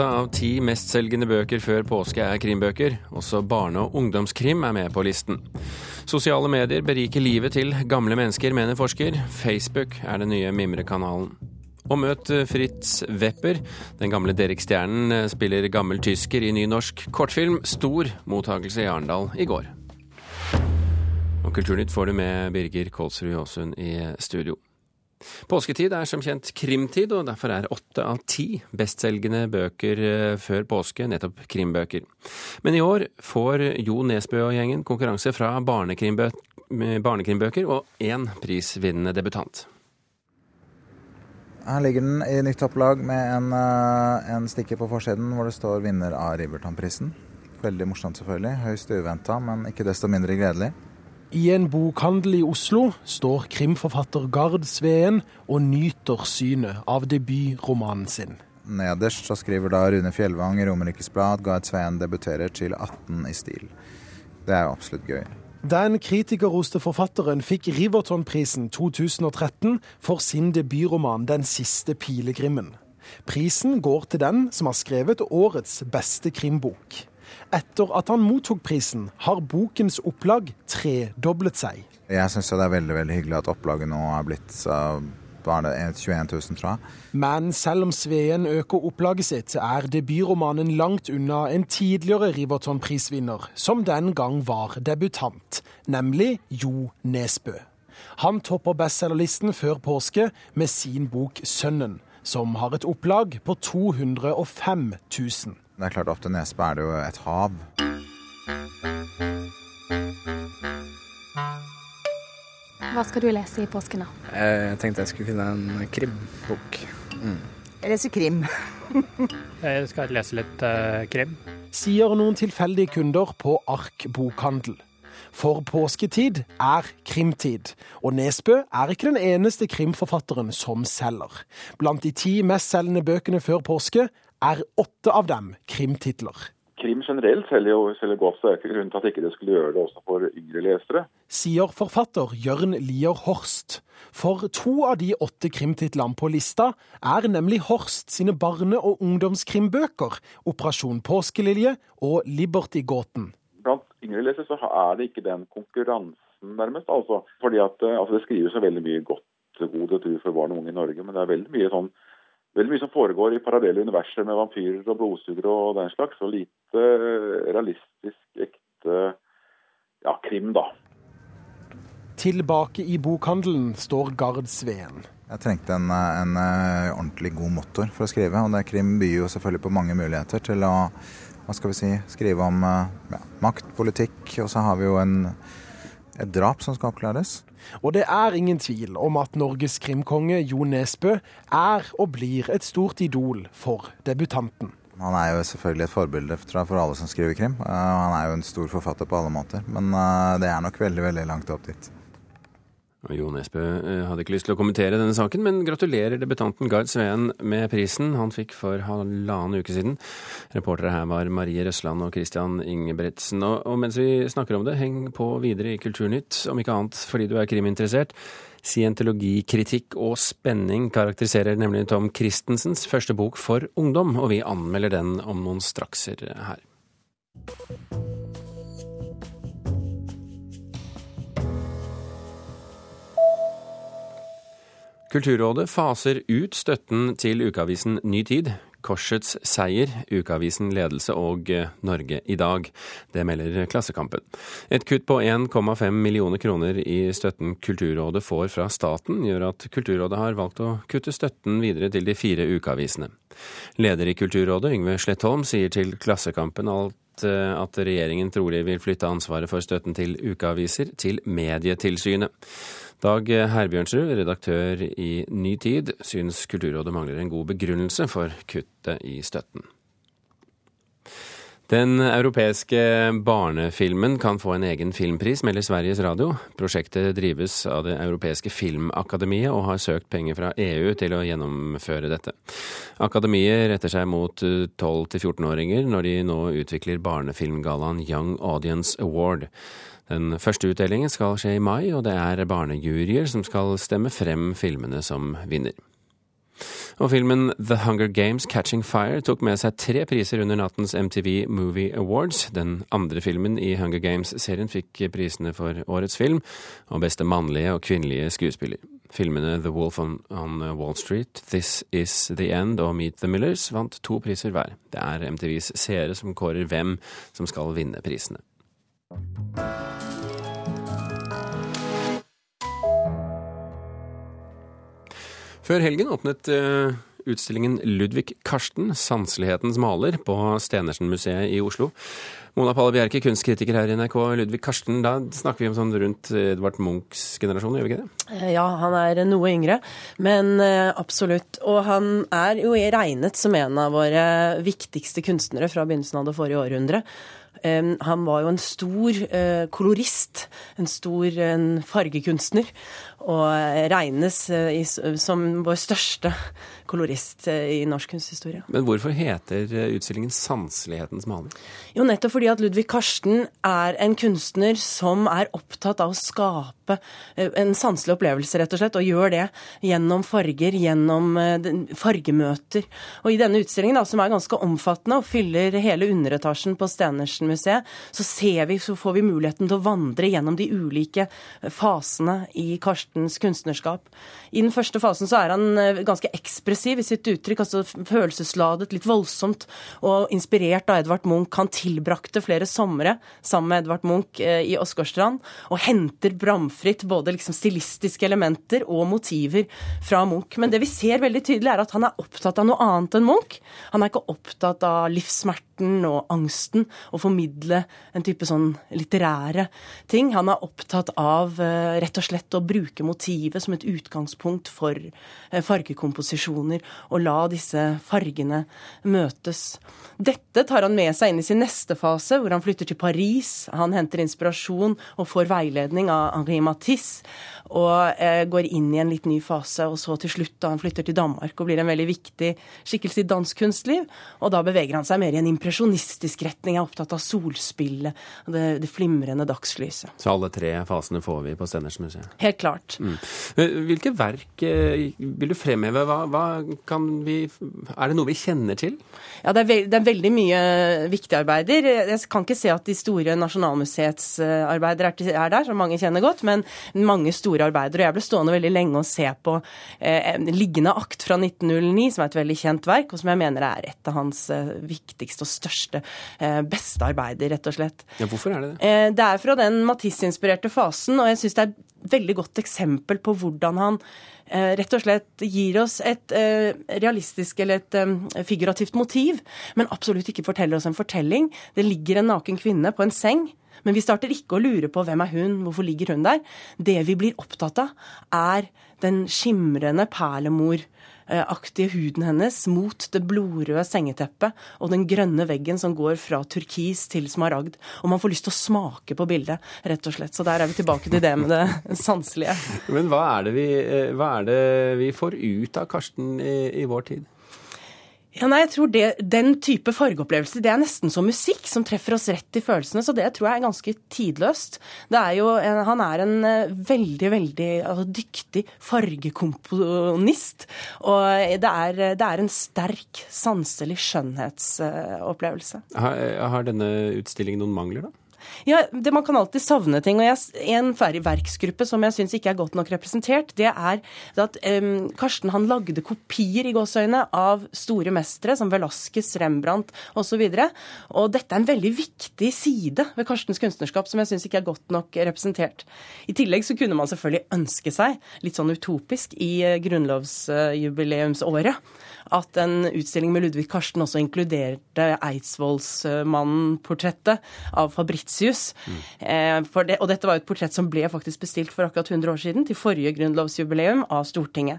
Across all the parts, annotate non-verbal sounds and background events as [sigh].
Åtte av ti mestselgende bøker før påske er krimbøker. Også barne- og ungdomskrim er med på listen. Sosiale medier beriker livet til gamle mennesker, mener forsker. Facebook er den nye mimrekanalen. Og møt Fritz Wepper. Den gamle Derek-stjernen spiller gammel tysker i ny norsk kortfilm. Stor mottakelse i Arendal i går. Og Kulturnytt får du med Birger Kolsrud Aasund i studio. Påsketid er som kjent krimtid, og derfor er åtte av ti bestselgende bøker eh, før påske nettopp krimbøker. Men i år får Jo Nesbø og gjengen konkurranse fra barnekrimbøker og én prisvinnende debutant. Her ligger den i nytt opplag med en, eh, en stikker på forsiden hvor det står 'vinner av Riverton-prisen'. Veldig morsomt, selvfølgelig. Høyst uventa, men ikke desto mindre gledelig. I en bokhandel i Oslo står krimforfatter Gard Sveen og nyter synet av debutromanen sin. Nederst så skriver da Rune Fjellvang i Romerikes Blad Gard Sveen debuterer til 18 i stil. Det er jo absolutt gøy. Den kritikerroste forfatteren fikk Riverton-prisen 2013 for sin debutroman 'Den siste pilegrimen'. Prisen går til den som har skrevet årets beste krimbok. Etter at han mottok prisen, har bokens opplag tredoblet seg. Jeg syns det er veldig veldig hyggelig at opplaget nå er blitt så var det 21 000, tror jeg. Men selv om Sveen øker opplaget sitt, er debutromanen langt unna en tidligere Riverton-prisvinner, som den gang var debutant, nemlig Jo Nesbø. Han topper bestselgerlisten før påske med sin bok 'Sønnen', som har et opplag på 205 000. Det er klart Opp til Nesbø er det jo et hav. Hva skal du lese i påsken, da? Jeg tenkte jeg skulle finne en krimbok. Jeg leser krim. [laughs] Jeg skal lese litt uh, krim. Sier noen tilfeldige kunder på Ark bokhandel. For påsketid er krimtid, og Nesbø er ikke den eneste krimforfatteren som selger. Blant de ti mestselgende bøkene før påske er åtte av dem krimtitler. Krim generelt selger jo selger godt, så det er ikke grunn til at ikke det skulle gjøre det også for yngre lesere. Sier forfatter Jørn Lier Horst. For to av de åtte krimtitlene på lista er nemlig Horst sine barne- og ungdomskrimbøker 'Operasjon påskelilje' og 'Liberty-gåten'. Blant yngre lesere så er det ikke den konkurransen, nærmest. altså. Fordi at altså, Det skrives så veldig mye godt god litteratur for barn og unge i Norge, men det er veldig mye sånn veldig mye som foregår i parallelle universer med vampyrer og blodsugere og den slags. Og lite realistisk, ekte ja, krim, da. Tilbake i bokhandelen står Gard Sveen. Jeg trengte en, en, ordentlig god motor for å skrive, og det krim byr jo selvfølgelig på mange muligheter til å hva skal vi si, skrive om ja, makt, politikk, og så har vi jo en, et drap som skal oppklares. Og det er ingen tvil om at Norges krimkonge Jo Nesbø er og blir et stort idol for debutanten. Han er jo selvfølgelig et forbilde for alle som skriver krim. Han er jo en stor forfatter på alle måter, men det er nok veldig, veldig langt opp dit. Jo Nesbø hadde ikke lyst til å kommentere denne saken, men gratulerer debutanten Gard Sveen med prisen han fikk for halvannen uke siden. Reportere her var Marie Røsland og Christian Ingebretsen. Og mens vi snakker om det, heng på videre i Kulturnytt, om ikke annet fordi du er kriminteressert. Scientologikritikk og spenning karakteriserer nemlig Tom Christensens første bok for ungdom, og vi anmelder den om noen strakser her. Kulturrådet faser ut støtten til ukeavisen Ny Tid. Korsets seier, ukeavisen Ledelse og Norge i dag. Det melder Klassekampen. Et kutt på 1,5 millioner kroner i støtten Kulturrådet får fra staten, gjør at Kulturrådet har valgt å kutte støtten videre til de fire ukeavisene. Leder i Kulturrådet, Yngve Slettholm, sier til Klassekampen alt at regjeringen trolig vil flytte ansvaret for støtten til ukeaviser til Medietilsynet. Dag Herbjørnsrud, redaktør i Ny Tid, syns Kulturrådet mangler en god begrunnelse for kuttet i støtten. Den europeiske barnefilmen kan få en egen filmpris, melder Sveriges Radio. Prosjektet drives av Det europeiske filmakademiet og har søkt penger fra EU til å gjennomføre dette. Akademiet retter seg mot 12-14-åringer når de nå utvikler barnefilmgallaen Young Audience Award. Den første utdelingen skal skje i mai, og det er barnejuryer som skal stemme frem filmene som vinner. Og filmen The Hunger Games Catching Fire tok med seg tre priser under nattens MTV Movie Awards. Den andre filmen i Hunger Games-serien fikk prisene for årets film og beste mannlige og kvinnelige skuespiller. Filmene The Wolf on, on, Wall Street, This Is The End og Meet The Millers vant to priser hver. Det er MTVs seere som kårer hvem som skal vinne prisene. Før helgen åpnet uh, utstillingen Ludvig Karsten, sanselighetens maler, på Stenersen-museet i Oslo. Mona Palle Bjerke, kunstkritiker her i NRK. Ludvig Karsten, da snakker vi om sånn rundt Edvard Munchs generasjon, gjør vi ikke det? Eh, ja, han er noe yngre, men eh, absolutt. Og han er jo regnet som en av våre viktigste kunstnere fra begynnelsen av det forrige århundre. Han var jo en stor kolorist, en stor fargekunstner og regnes eh, som vår største kolorist eh, i norsk kunsthistorie. Men hvorfor heter eh, utstillingen 'Sanselighetens maler'? Jo, nettopp fordi at Ludvig Karsten er en kunstner som er opptatt av å skape en sanselig opplevelse, rett og slett, og gjør det gjennom farger, gjennom fargemøter. Og i denne utstillingen, da, som er ganske omfattende og fyller hele underetasjen på Stenersen-museet, så ser vi, så får vi muligheten til å vandre gjennom de ulike fasene i Karstens kunstnerskap. I den første fasen så er han eh, ganske ekspressiv i sitt uttrykk, altså følelsesladet, litt voldsomt, og inspirert av Edvard Munch. Han tilbrakte flere somre sammen med Edvard Munch eh, i Åsgårdstrand, og henter bramfritt både liksom stilistiske elementer og motiver fra Munch. Men det vi ser veldig tydelig, er at han er opptatt av noe annet enn Munch. Han er ikke opptatt av livssmerten og angsten, og formidle en type sånn litterære ting. Han er opptatt av eh, rett og slett å bruke motivet som et utgangspunkt for eh, fargekomposisjoner, og la disse fargene møtes. Dette tar han med seg inn i sin neste fase, hvor han flytter til Paris. Han henter inspirasjon og får veiledning av Henri Matisse og eh, går inn i en litt ny fase. Og så til slutt, da han flytter til Danmark og blir en veldig viktig skikkelse i dansk kunstliv. Og da beveger han seg mer i en impresjonistisk retning, er opptatt av solspillet og det, det flimrende dagslyset. Så alle tre fasene får vi på Stenersmuseet? Helt klart. Mm. Hvilke verk eh, vil du fremheve? Hva, hva kan vi Er det noe vi kjenner til? Ja, det er, veld, det er veldig mye viktige arbeider. Jeg kan ikke se at de store Nasjonalmuseets eh, arbeider er der, som mange kjenner godt, men mange store store arbeider. Og jeg ble stående veldig lenge og se på eh, en liggende akt fra 1909, som er et veldig kjent verk, og som jeg mener er et av hans eh, viktigste og største, eh, beste arbeider, rett og slett. Ja, hvorfor er det det? Eh, det er fra den Matisse-inspirerte fasen, og jeg syns det er et veldig godt eksempel på hvordan han eh, rett og slett gir oss et eh, realistisk eller et figurativt motiv, men absolutt ikke forteller oss en fortelling. Det ligger en naken kvinne på en seng. Men vi starter ikke å lure på hvem er hun, hvorfor ligger hun der. Det vi blir opptatt av, er den skimrende perlemoraktige huden hennes mot det blodrøde sengeteppet og den grønne veggen som går fra turkis til smaragd. Og man får lyst til å smake på bildet, rett og slett. Så der er vi tilbake til det med det [laughs] sanselige. Men hva er det vi, eh, hva er det vi får ut av Karsten i, i vår tid? Ja, nei, jeg tror det, Den type fargeopplevelse det er nesten som musikk, som treffer oss rett i følelsene. Så det tror jeg er ganske tidløst. Er jo, han er en eh, veldig, veldig altså, dyktig fargekomponist. Og det er, det er, en sterk, sanselig skjønnhetsopplevelse. Har, har denne utstillingen noen mangler, da? Ja, det, Man kan alltid savne ting. og jeg, En verksgruppe som jeg syns ikke er godt nok representert, det er at um, Karsten han lagde kopier i gåsøgne, av store mestere som Velasquez, Rembrandt osv. Og, så og dette er en veldig viktig side ved Karstens kunstnerskap som jeg syns ikke er godt nok representert. I tillegg så kunne man selvfølgelig ønske seg, litt sånn utopisk, i eh, grunnlovsjubileumsåret at en utstilling med Ludvig Karsten også inkluderte Eidsvollsmannen-portrettet av Fabritius. Mm. Det, og dette var et portrett som ble faktisk bestilt for akkurat 100 år siden, til forrige grunnlovsjubileum av Stortinget.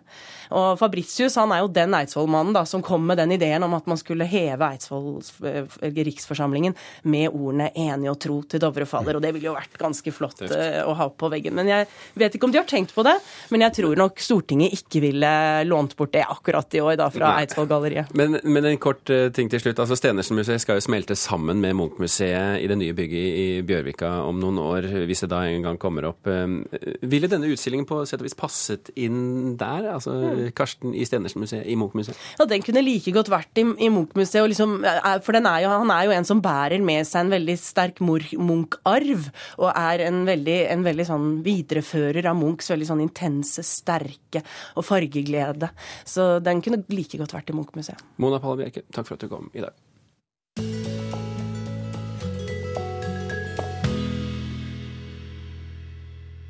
Og Fabritius han er jo den Eidsvollmannen da, som kom med den ideen om at man skulle heve Eidsvolls eh, riksforsamlingen med ordene 'enig og tro til Dovrefaller'. Og det ville jo vært ganske flott uh, å ha på veggen. Men jeg vet ikke om de har tenkt på det, men jeg tror nok Stortinget ikke ville lånt bort det akkurat i år da fra Eidsvollgalleriet. [laughs] Men, men, en kort uh, ting til slutt. altså Stenersen-museet skal jo smelte sammen med Munch-museet i det nye bygget i Bjørvika om noen år, hvis det da en gang kommer opp. Uh, ville denne utstillingen på sett og vis passet inn der? Altså mm. Karsten i Stenersen-museet, i Munch-museet? Ja, den kunne like godt vært i, i Munch-museet. Liksom, for er jo, han er jo en som bærer med seg en veldig sterk Munch-arv, og er en veldig, en veldig sånn viderefører av Munchs veldig sånn intense, sterke og fargeglede. Så den kunne like godt vært i Munch-museet. Mona Palle Bjerke, takk for at du kom i dag.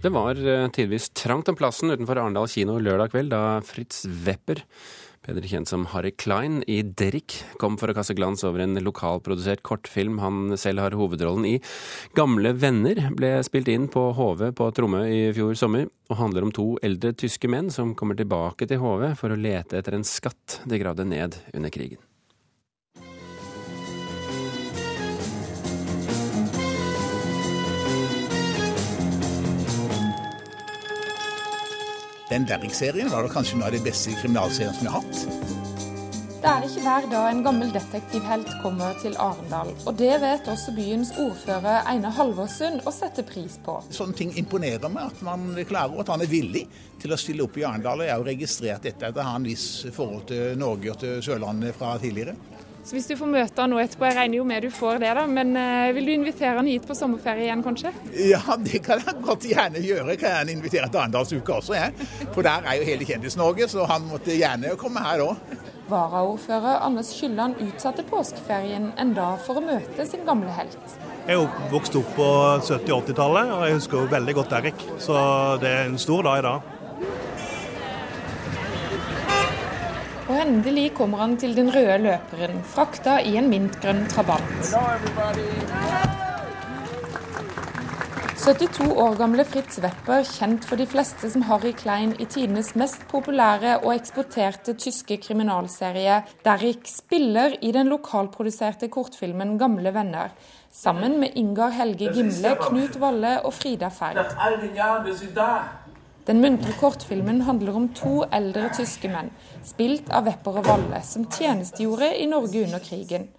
Det var eh, tidvis trangt om plassen utenfor Arendal kino lørdag kveld da Fritz Wepper bedre kjent som Harry Klein i Derrick, kom for å kaste glans over en lokalprodusert kortfilm han selv har hovedrollen i. Gamle venner ble spilt inn på HV på Tromme i fjor sommer, og handler om to eldre tyske menn som kommer tilbake til HV for å lete etter en skatt de gravde ned under krigen. Den Derrick-serien var kanskje noe av de beste kriminalseriene som vi har hatt. Det er ikke hver dag en gammel detektivhelt kommer til Arendal. Og det vet også byens ordfører Einar Halvorsund å sette pris på. Sånne ting imponerer meg, at man klarer, at han er villig til å stille opp i Arendal. Og Jeg har jo registrert dette, at han har en viss forhold til Norge og til Sørlandet fra tidligere. Så hvis du får møte han nå etterpå, jeg regner jo med du får det, da, men uh, vil du invitere han hit på sommerferie igjen, kanskje? Ja, det kan jeg godt gjerne gjøre. Kan jeg invitere til Arendalsuka også, jeg. For der er jo hele Kjendis-Norge, så han måtte gjerne komme her òg. Varaordfører Anders Skylland utsatte påskeferien en dag for å møte sin gamle helt. Jeg er vokst opp på 70- og 80-tallet, og jeg husker jo veldig godt Erik. Så det er en stor dag i dag. Endelig kommer han til den røde løperen, frakta i en mintgrønn trabant. 72 år gamle Fritz Wepper, kjent for de fleste som Harry Klein i tidenes mest populære og eksporterte tyske kriminalserie, Derrick, spiller i den lokalproduserte kortfilmen 'Gamle venner', sammen med Ingar Helge Gimle, Knut Valle og Frida Ferd. Den muntre kortfilmen handler om to eldre tyske menn, spilt av Wepper og Valle, som tjenestegjorde i Norge under krigen.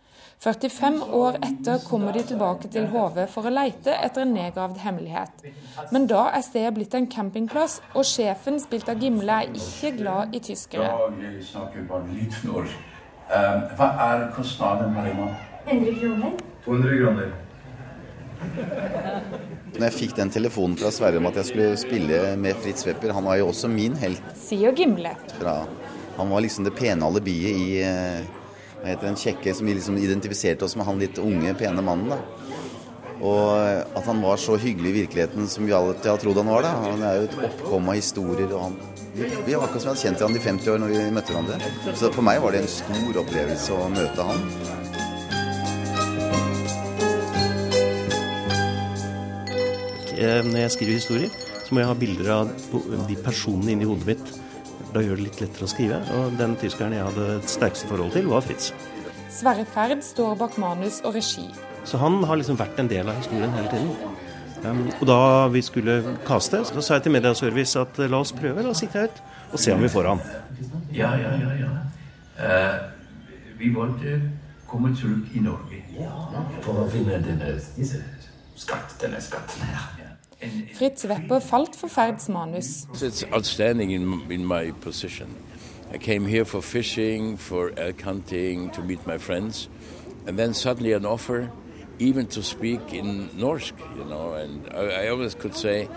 45 år etter kommer de tilbake til HV for å leite etter en nedgravd hemmelighet. Men da er stedet blitt en campingplass, og sjefen, spilt av Gimle, er ikke glad i tyskere. Jeg snakker bare litt norsk. Um, hva er kostnaden, Marima? 100 kroner. 200 kroner. Når jeg fikk den telefonen fra Sverre om at jeg skulle spille med Fritz Wepper, han var jo også min helt. og Gimle. Fra, han var liksom det pene alibiet i eh, hva heter den kjekke som vi liksom identifiserte oss med han litt unge, pene mannen. da. Og at han var så hyggelig i virkeligheten som vi alltid har trodd han var. da. Han er jo et oppkom av historier. og han, Vi var akkurat som vi hadde kjent han i 50 år når vi møtte hverandre. Så for meg var det en stor opplevelse å møte han. Når jeg skriver historier, så må jeg ha bilder av de personene inni hodet mitt. Da gjør det litt lettere å skrive. Og den tyskeren jeg hadde det sterkeste forhold til, var Fritz. Sverre Ferd står bak manus og regi. Så han har liksom vært en del av historien hele tiden. Um, og da vi skulle kaste, så sa jeg til Mediaservice at la oss prøve, la oss sitte ut og se om vi får han. Ja, ja, ja. ja. Uh, vi valgte komme tilbake i Norge for å finne denne, skatten, denne skatten her. Fritz Wepper falt for Ferds manus. It's outstanding in, in my position. I came here for fishing, for elk hunting, to meet my friends, and then suddenly an offer even to speak in norsk, you know, and I, I always could say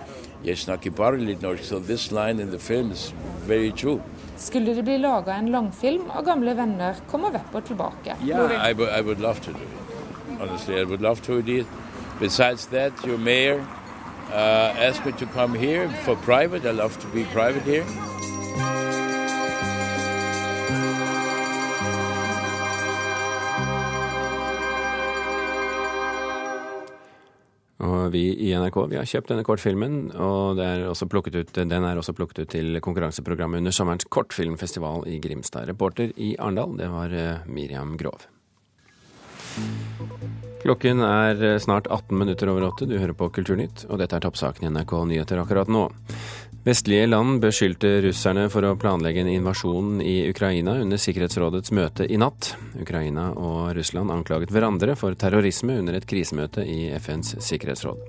yes, norsk, so this line in the film is very true. Skulle det bli laga en langfilm av gamle venner, kommer Wepper tilbake. Yeah, I, I would love to do it. Honestly, I would love to do it. Besides that, your mayor uh, asked me to come here for private. I love to be private here. Og vi i NRK vi har kjøpt denne kortfilmen, og er ut, den er også plukket ut til konkurranseprogrammet under sommerens kortfilmfestival i Grimstad. Reporter i Arendal, det var eh, Miriam Grov. Klokken er eh, snart 18 minutter over åtte. Du hører på Kulturnytt, og dette er toppsaken i NRK Nyheter akkurat nå. Vestlige land beskyldte russerne for å planlegge en invasjon i Ukraina under Sikkerhetsrådets møte i natt. Ukraina og Russland anklaget hverandre for terrorisme under et krisemøte i FNs sikkerhetsråd.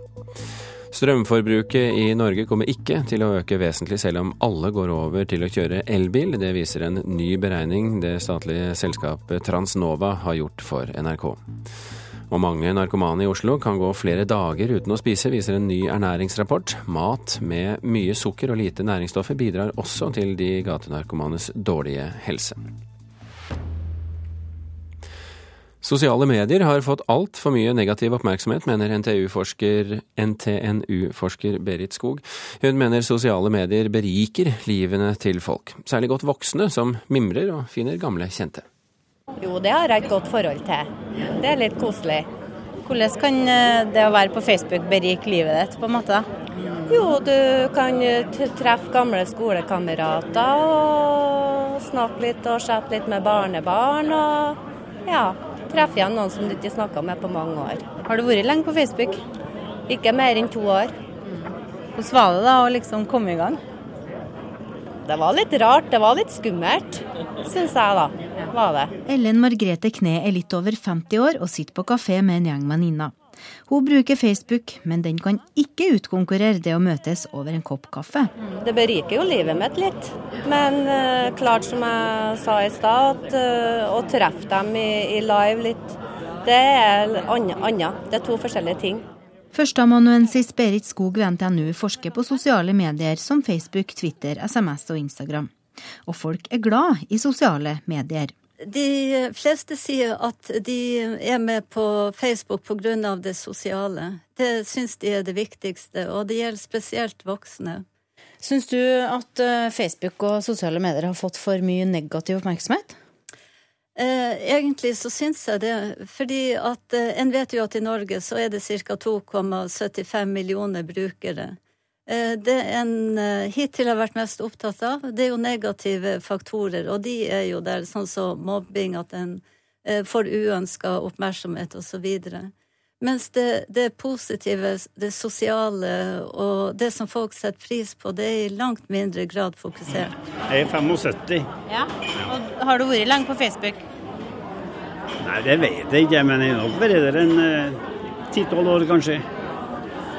Strømforbruket i Norge kommer ikke til å øke vesentlig selv om alle går over til å kjøre elbil. Det viser en ny beregning det statlige selskapet Transnova har gjort for NRK. Og mange narkomane i Oslo kan gå flere dager uten å spise, viser en ny ernæringsrapport. Mat med mye sukker og lite næringsstoffer bidrar også til de gatenarkomanes dårlige helse. Sosiale medier har fått altfor mye negativ oppmerksomhet, mener NTNU-forsker NTNU Berit Skog. Hun mener sosiale medier beriker livene til folk, særlig godt voksne som mimrer og finner gamle kjente. Jo, det har jeg et godt forhold til. Det er litt koselig. Hvordan kan eh, det å være på Facebook berike livet ditt, på en måte? Jo, du kan eh, treffe gamle skolekamerater og snakke litt og chatte litt med barnebarn. Og ja, treffe igjen noen som du ikke snakka med på mange år. Har du vært lenge på Facebook? Ikke mer enn to år. Hvordan var det da å liksom komme i gang? Det var litt rart, det var litt skummelt, syns jeg da var det. Ellen Margrethe Kne er litt over 50 år og sitter på kafé med en gjeng venninner. Hun bruker Facebook, men den kan ikke utkonkurrere det å møtes over en kopp kaffe. Det beriker jo livet mitt litt. Men uh, klart som jeg sa i stad, at uh, å treffe dem i, i, live litt, det er annet. Det er to forskjellige ting. Førsteamanuensis Berit Skog ved NTNU forsker på sosiale medier som Facebook, Twitter, SMS og Instagram. Og folk er glad i sosiale medier. De fleste sier at de er med på Facebook pga. det sosiale. Det syns de er det viktigste, og det gjelder spesielt voksne. Syns du at eh, Facebook og sosiale medier har fått for mye negativ oppmerksomhet? Eh, egentlig så syns jeg det, fordi at eh, en vet jo at i Norge så er det ca. 2,75 millioner brukere. Eh, det en hittil har vært mest opptatt av, det er jo negative faktorer, og de er jo der, sånn som mobbing, at en får uønska oppmerksomhet osv. Mens det, det, positive, det sosiale og det som folk setter pris på, det er i langt mindre grad fokusert. Jeg er 75. Ja, og Har du vært lenge på Facebook? Nei, det vet jeg ikke, men jeg har nok vært der en ti-tolv år, kanskje.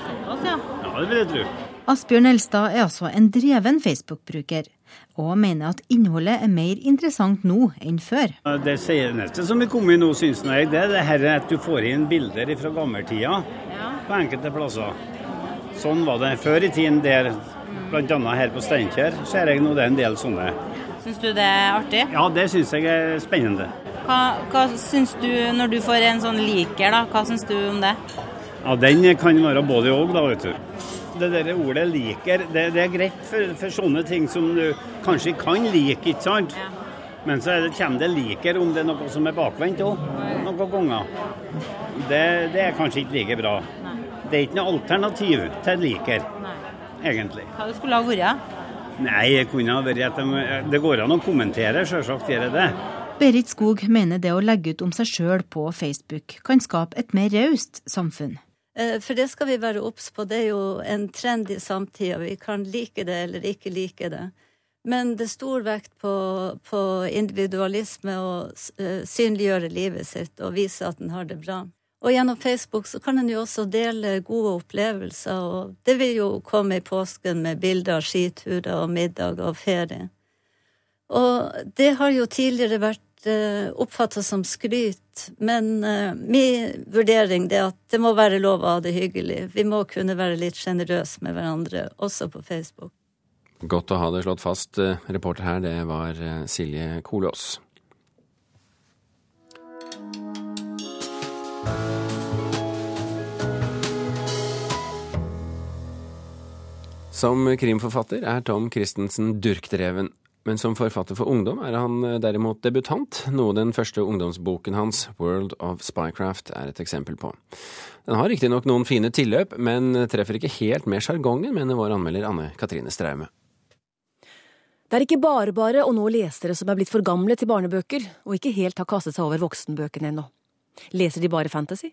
Såpass, ja. Ja, det vil jeg tro. Asbjørn Elstad er altså en dreven Facebook-bruker, og mener at innholdet er mer interessant nå enn før. Det seneste som er kommet nå, syns jeg, det er det her at du får inn bilder fra gammeltida ja. på enkelte plasser. Sånn var det før i tiden der, bl.a. her på Steinkjer, ser jeg nå det er en del sånne. Syns du det er artig? Ja, det syns jeg er spennende. Hva, hva syns du når du får en sånn liker, da? Hva syns du om det? Ja, Den kan være både òg, da, vet du det der ordet 'liker', det, det er greit for, for, sånne ting som du kanskje kan like, ikke sant? Ja. Men så det, kommer det 'liker' om det er noe som er bakvendt òg, noen ganger. Det, det, er kanskje ikke like bra. Nei. Det er ikke noe alternativ til 'liker', egentlig. Hva det skulle ha vært? Nei, det kunne ha vært at de, Det går an å kommentere, selvsagt gjør det det. Berit Skog mener det å legge ut om seg sjøl på Facebook kan skape et mer raust samfunn. Eh, for det skal vi være obs på. Det er jo en trend i samtida. Vi kan like det eller ikke like det. Men det er stor vekt på, på individualisme og uh, synliggjøre livet sitt og vise at en har det bra. Og gjennom Facebook så kan en jo også dele gode opplevelser, og det vil jo komme i påsken med bilder av skiturer og middag og ferie. Og det har jo tidligere vært uh, oppfatta som skryt, men uh, min vurdering er at det må være lov å ha det hyggelig. Vi må kunne være litt sjenerøse med hverandre, også på Facebook. Godt å ha det slått fast. Eh, reporter her, det var Silje Kolås. Som krimforfatter er Tom Christensen durkdreven. Men som forfatter for ungdom er han eh, derimot debutant, noe den første ungdomsboken hans, World of Spycraft, er et eksempel på. Den har riktignok noen fine tilløp, men treffer ikke helt med sjargongen, mener vår anmelder Anne Katrine Straume. Det er ikke bare bare å nå lesere som er blitt for gamle til barnebøker, og ikke helt har kastet seg over voksenbøkene ennå. Leser de bare fantasy?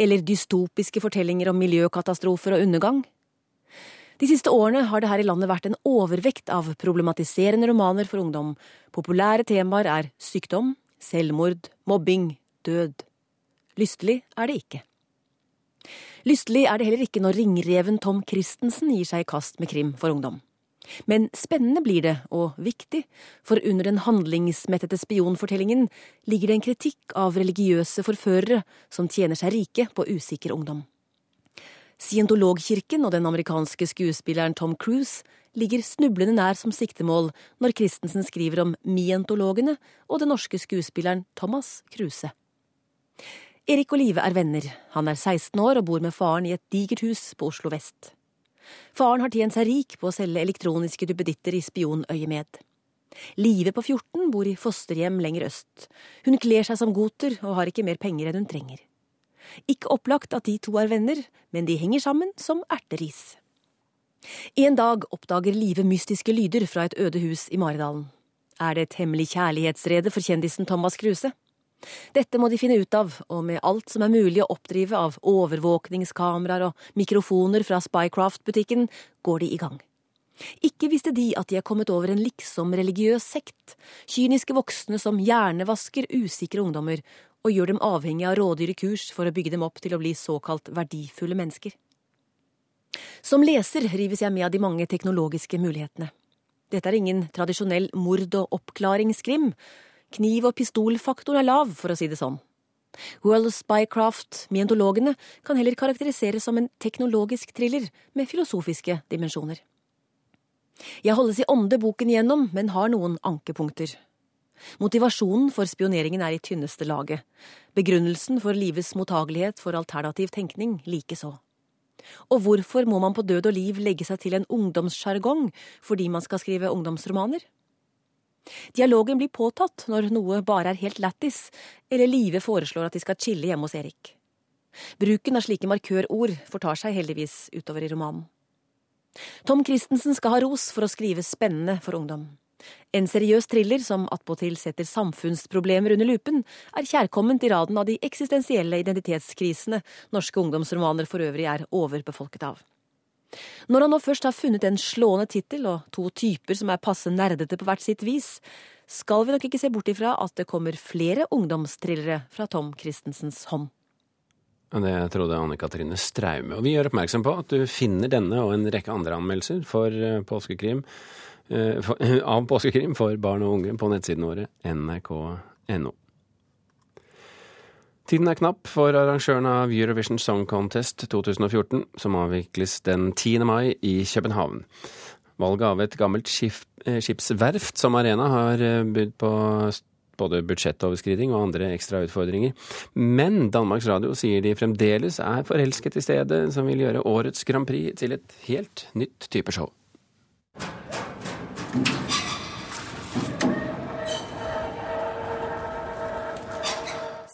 Eller dystopiske fortellinger om miljøkatastrofer og undergang? De siste årene har det her i landet vært en overvekt av problematiserende romaner for ungdom. Populære temaer er sykdom, selvmord, mobbing, død. Lystelig er det ikke. Lystelig er det heller ikke når ringreven Tom Christensen gir seg i kast med krim for ungdom. Men spennende blir det, og viktig, for under den handlingsmettede spionfortellingen ligger det en kritikk av religiøse forførere som tjener seg rike på usikker ungdom. Scientologkirken og den amerikanske skuespilleren Tom Cruise ligger snublende nær som siktemål når Christensen skriver om mientologene og den norske skuespilleren Thomas Kruse. Erik og Live er venner. Han er 16 år og bor med faren i et digert hus på Oslo vest. Faren har tjent seg rik på å selge elektroniske duppeditter i spionøyemed. Live på 14 bor i fosterhjem lenger øst. Hun kler seg som goter og har ikke mer penger enn hun trenger. Ikke opplagt at de to er venner, men de henger sammen som erteris. En dag oppdager Live mystiske lyder fra et øde hus i Maridalen. Er det et hemmelig kjærlighetsrede for kjendisen Thomas Kruse? Dette må de finne ut av, og med alt som er mulig å oppdrive av overvåkningskameraer og mikrofoner fra Spycraft-butikken, går de i gang. Ikke visste de at de er kommet over en liksom religiøs sekt, kyniske voksne som hjernevasker usikre ungdommer og gjør dem avhengig av rådyre kurs for å bygge dem opp til å bli såkalt verdifulle mennesker. Som leser rives jeg med av de mange teknologiske mulighetene. Dette er ingen tradisjonell mord- og oppklaringskrim, Kniv- og pistolfaktoren er lav, for å si det sånn. World Spycraft, mientologene, kan heller karakteriseres som en teknologisk thriller med filosofiske dimensjoner. Jeg holdes i ånde boken igjennom, men har noen ankepunkter. Motivasjonen for spioneringen er i tynneste laget. Begrunnelsen for livets mottagelighet for alternativ tenkning likeså. Og hvorfor må man på død og liv legge seg til en ungdomssjargong fordi man skal skrive ungdomsromaner? Dialogen blir påtatt når noe bare er helt lættis, eller Live foreslår at de skal chille hjemme hos Erik. Bruken av slike markørord fortar seg heldigvis utover i romanen. Tom Christensen skal ha ros for å skrive spennende for ungdom. En seriøs thriller som attpåtil setter samfunnsproblemer under lupen, er kjærkomment i raden av de eksistensielle identitetskrisene norske ungdomsromaner for øvrig er overbefolket av. Når han nå først har funnet en slående tittel og to typer som er passe nerdete på hvert sitt vis, skal vi nok ikke se bort ifra at det kommer flere ungdomstrillere fra Tom Christensens hånd. Det trodde Anne Katrine Straume. Og vi gjør oppmerksom på at du finner denne og en rekke andre anmeldelser for eh, påskekrim, [laughs] av påskekrim for barn og unge på nettsidene våre nrk.no. Tiden er knapp for arrangøren av Eurovision Song Contest 2014, som avvikles den 10. mai i København. Valget av et gammelt skip, skipsverft som arena har budt på både budsjettoverskriding og andre ekstra utfordringer. Men Danmarks Radio sier de fremdeles er forelsket i stedet, som vil gjøre årets Grand Prix til et helt nytt type show.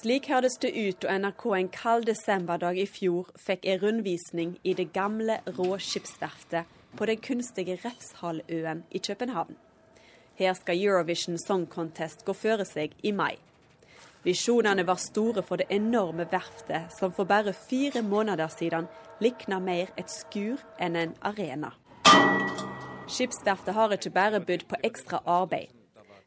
Slik hørtes det ut da NRK en kald desemberdag i fjor fikk en rundvisning i det gamle råskipsverftet på den kunstige Refshalvøen i København. Her skal Eurovision Song Contest gå føre seg i mai. Visjonene var store for det enorme verftet, som for bare fire måneder siden likna mer et skur enn en arena. Skipsverftet har ikke bare budt på ekstra arbeid.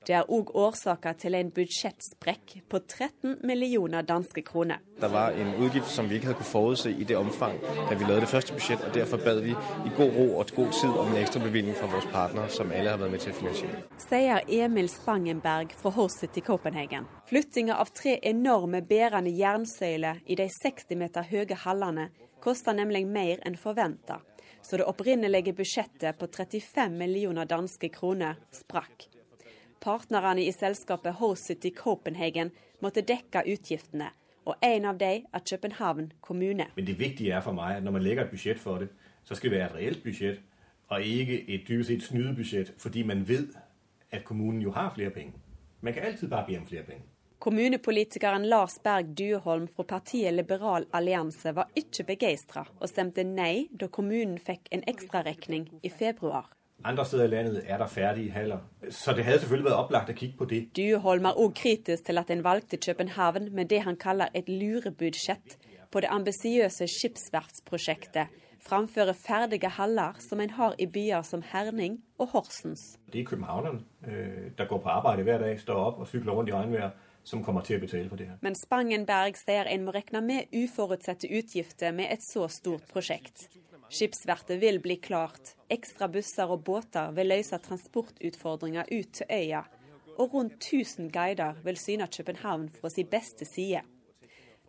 Det er òg årsaker til en budsjettsprekk på 13 millioner danske kroner. Det var en utgift som vi ikke hadde kunnet forutse i det omfang da vi lagde det første budsjett, og derfor bad vi i god ro og god tid om en ekstra bevilgning fra våre partnere, som alle har vært med til å finansiere. Sier Emil Spangenberg fra Horset i Copenhagen. Flyttinga av tre enorme bærende jernsøyler i de 60 meter høye hallene koster nemlig mer enn forventa, så det opprinnelige budsjettet på 35 millioner danske kroner sprakk. Partnerne i selskapet Host City Copenhagen måtte dekke utgiftene, og en av dem er København kommune. Men det viktige er for meg at når man legger et budsjett for det, så skal det være et reelt budsjett, og ikke et dypest sett snydebudsjett, fordi man vet at kommunen jo har flere penger. Man kan alltid bare be om flere penger. Kommunepolitikeren Lars Berg Dueholm fra partiet Liberal allianse var ikke begeistra, og stemte nei da kommunen fikk en ekstraregning i februar. Andre steder i landet er der ferdige haller, så det hadde selvfølgelig vært opplagt å kikke på det. Dueholm er òg kritisk til at en valgte København med det han kaller et lurebudsjett på det ambisiøse skipsverftsprosjektet, framfor ferdige haller som en har i byer som Herning og Horsens. Det er københavnerne, øh, der går på arbeid hver dag, står opp og sykler rundt i regnvejr, som kommer til å betale for det her. Men Spangenberg sier en må regne med uforutsette utgifter med et så stort prosjekt. Skipsverftet vil bli klart. Ekstra busser og båter vil løse transportutfordringer ut til øya. Og rundt 1000 guider vil syne København fra sin beste side.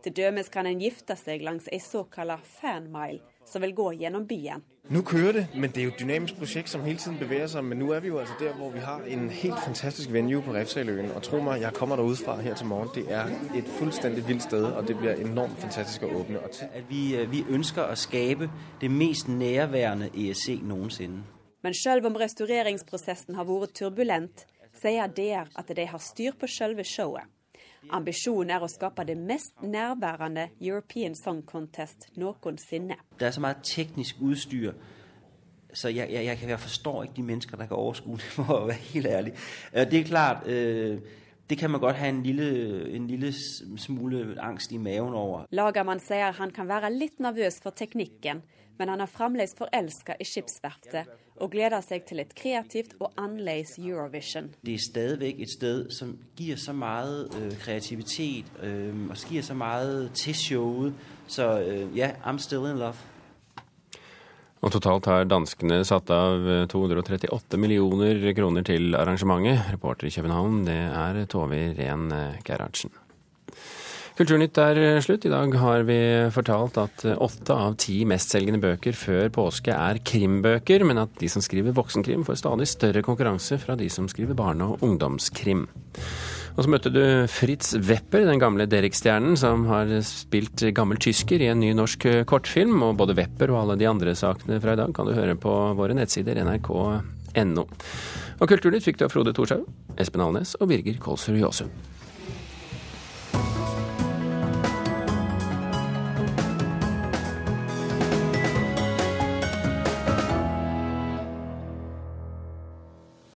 Til dømes kan en gifte seg langs ei såkalla fanmile, som vil gå gjennom byen. Nå kører det, men det er jo et dynamisk prosjekt som hele tiden beveger seg. Men nå er vi jo altså der, hvor vi har en helt fantastisk venue på Refsaløen. Og tro meg, jeg kommer derudfra her til morgen. Det er et fullstendig vildt sted, og det blir enormt fantastisk å åpne. At vi, vi ønsker å skape det mest nærværende ESC noensinne. Men selv om restaureringsprosessen har vært turbulent, sier DR at de har styr på selve showet. Ambisjonen er å skape det mest nærværende European Song Contest noensinne. Det er så mye teknisk utstyr, så jeg, jeg, jeg, jeg forstår ikke de mennesker der kan overskue det, [laughs] for å være helt ærlig. Det er klart, øh, det kan man godt ha en lille, en lille smule angst i maven over. Lagermann sier han kan være litt nervøs for teknikken, men han er fremdeles forelska i skipsverftet og gleder seg til et kreativt og annerledes Eurovision. Det er stadig et sted som gir så mye øh, kreativitet øh, og gir så mye til showet. Så øh, ja, I'm still in love. Og totalt har danskene satt av 238 millioner kroner til arrangementet. Reporter i København, det er Tove Ren Gerhardsen. Kulturnytt er slutt. I dag har vi fortalt at åtte av ti mestselgende bøker før påske er krimbøker, men at de som skriver voksenkrim får stadig større konkurranse fra de som skriver barne- og ungdomskrim. Og så møtte du Fritz Wepper, den gamle Derek-stjernen som har spilt gammel tysker i en ny norsk kortfilm. Og både Wepper og alle de andre sakene fra i dag kan du høre på våre nettsider nrk.no. Og Kulturnytt fikk du av Frode Thorshaug, Espen Alnes og Birger Kolsrud Jåsund.